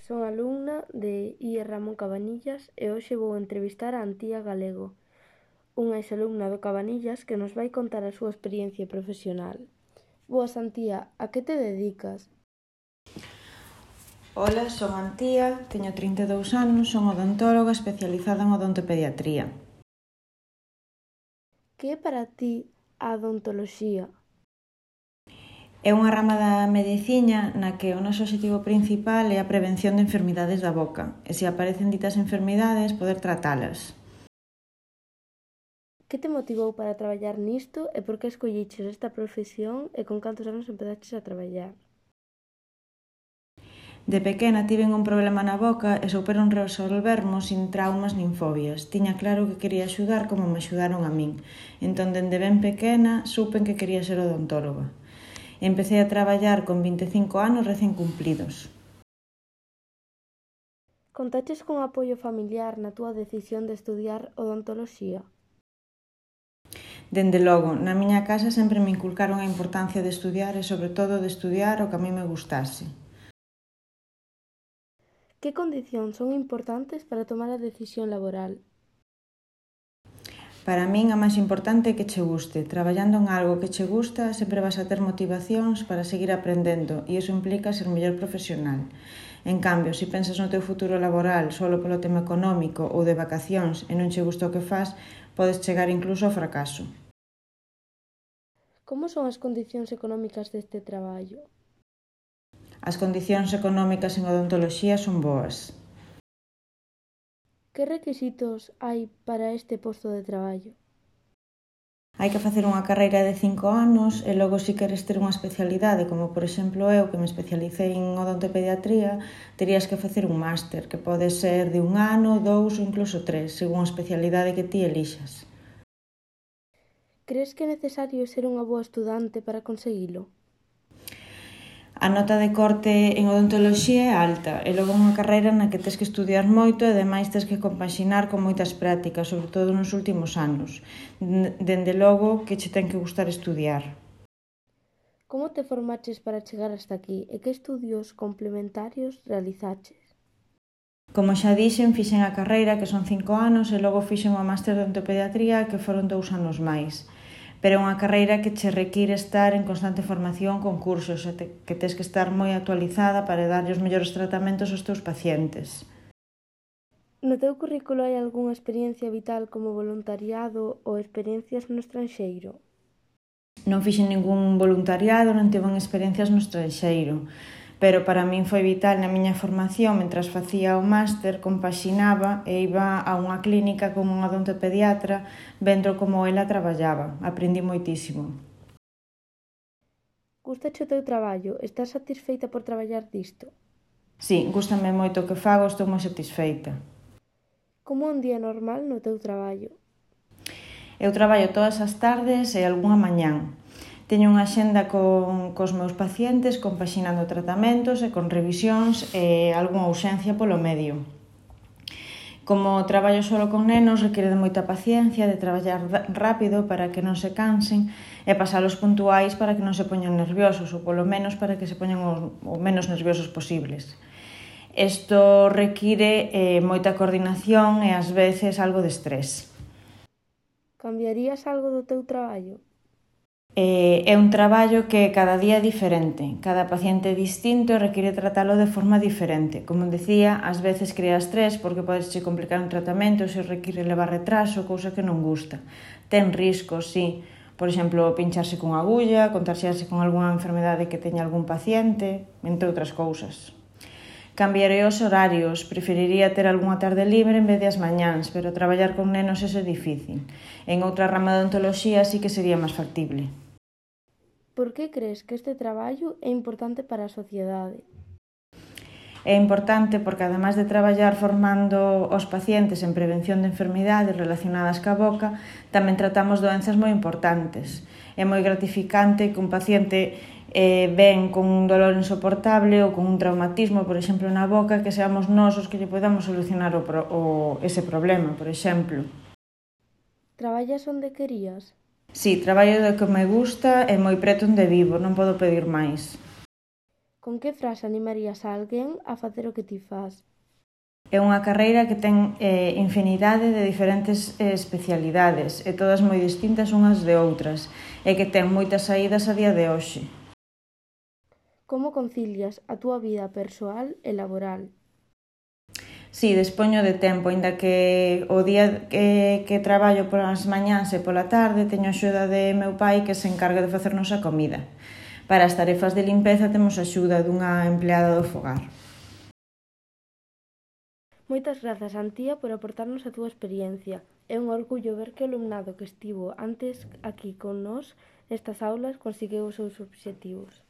Son alumna de IE Ramón Cabanillas e hoxe vou entrevistar a Antía Galego, unha exalumna do Cabanillas que nos vai contar a súa experiencia profesional. Boas, Antía, a que te dedicas? Ola, son Antía, teño 32 anos, son odontóloga especializada en odontopediatría. Que é para ti a odontoloxía? É unha rama da medicina na que o noso objetivo principal é a prevención de enfermidades da boca, e se aparecen ditas enfermidades, poder tratalas. Que te motivou para traballar nisto e por que escolliches esta profesión e con cantos anos empezaches a traballar? De pequena tiven un problema na boca e souperon resolvermo sin traumas nin fobias. Tiña claro que quería axudar como me axudaron a min. Entón, dende ben pequena, supen que quería ser odontóloga. Empecei a traballar con 25 anos recén cumpridos. Contaches con apoio familiar na túa decisión de estudiar odontoloxía? Dende logo, na miña casa sempre me inculcaron a importancia de estudiar e sobre todo de estudiar o que a mí me gustase. Que condicións son importantes para tomar a decisión laboral Para min a máis importante é que che guste. Traballando en algo que che gusta, sempre vas a ter motivacións para seguir aprendendo e iso implica ser mellor profesional. En cambio, se pensas no teu futuro laboral solo polo tema económico ou de vacacións e non che gusta o que faz, podes chegar incluso ao fracaso. Como son as condicións económicas deste traballo? As condicións económicas en odontoloxía son boas. Que requisitos hai para este posto de traballo? Hai que facer unha carreira de cinco anos e logo se si queres ter unha especialidade, como por exemplo eu que me especialicei en odontopediatría, terías que facer un máster, que pode ser de un ano, dous ou incluso tres, según a especialidade que ti elixas. Crees que é necesario ser unha boa estudante para conseguilo? a nota de corte en odontoloxía é alta e logo unha carreira na que tes que estudiar moito e ademais tes que compaxinar con moitas prácticas, sobre todo nos últimos anos. Dende logo que che ten que gustar estudiar. Como te formaches para chegar hasta aquí e que estudios complementarios realizaches? Como xa dixen, fixen a carreira, que son cinco anos, e logo fixen o máster de ontopediatría, que foron dous anos máis pero é unha carreira que che require estar en constante formación con cursos, e te, que tens que estar moi actualizada para dar os mellores tratamentos aos teus pacientes. No teu currículo hai algunha experiencia vital como voluntariado ou experiencias no estranxeiro? Non fixen ningún voluntariado, non tiven experiencias no estranxeiro pero para min foi vital na miña formación mentras facía o máster, compaxinaba e iba a unha clínica con un odontopediatra vendo como ela traballaba. Aprendi moitísimo. Gustache o teu traballo? Estás satisfeita por traballar disto? Sí, gustame moito o que fago, estou moi satisfeita. Como un día normal no teu traballo? Eu traballo todas as tardes e algunha mañán. Teño unha xenda con, cos meus pacientes, compaxinando tratamentos e con revisións e algunha ausencia polo medio. Como traballo solo con nenos, require de moita paciencia, de traballar rápido para que non se cansen e pasalos puntuais para que non se poñan nerviosos, ou polo menos para que se poñan o, o menos nerviosos posibles. Isto require eh, moita coordinación e ás veces algo de estrés. Cambiarías algo do teu traballo? Eh, é un traballo que cada día é diferente, cada paciente é distinto e require tratalo de forma diferente. Como decía, ás veces crea estrés porque podes se complicar un tratamento, se require levar retraso, cousa que non gusta. Ten riscos, sí, por exemplo, pincharse con agulla, contagiarse con algunha enfermedade que teña algún paciente, entre outras cousas. Cambiaré os horarios, preferiría ter algunha tarde libre en vez de as mañáns, pero traballar con nenos é difícil. En outra rama de ontoloxía sí que sería máis factible. Por que crees que este traballo é importante para a sociedade? É importante porque, además de traballar formando os pacientes en prevención de enfermidades relacionadas ca boca, tamén tratamos doenzas moi importantes. É moi gratificante que un paciente eh, ven con un dolor insoportable ou con un traumatismo, por exemplo, na boca, que seamos nós os que lle podamos solucionar o, o, ese problema, por exemplo. Traballas onde querías? Si, traballo do que me gusta e moi preto onde vivo, non podo pedir máis. Con que frase animarías a alguén a facer o que ti faz? É unha carreira que ten eh, infinidade de diferentes eh, especialidades e todas moi distintas unhas de outras e que ten moitas saídas a día de hoxe. Como concilias a túa vida persoal e laboral? Si, sí, despoño de tempo, aínda que o día que, que traballo polas mañáns e pola tarde teño axuda de meu pai que se encarga de facernos a comida. Para as tarefas de limpeza temos axuda dunha empleada do fogar. Moitas grazas, Antía, por aportarnos a túa experiencia. É un orgullo ver que o alumnado que estivo antes aquí con nós nestas aulas conseguiu os seus obxectivos.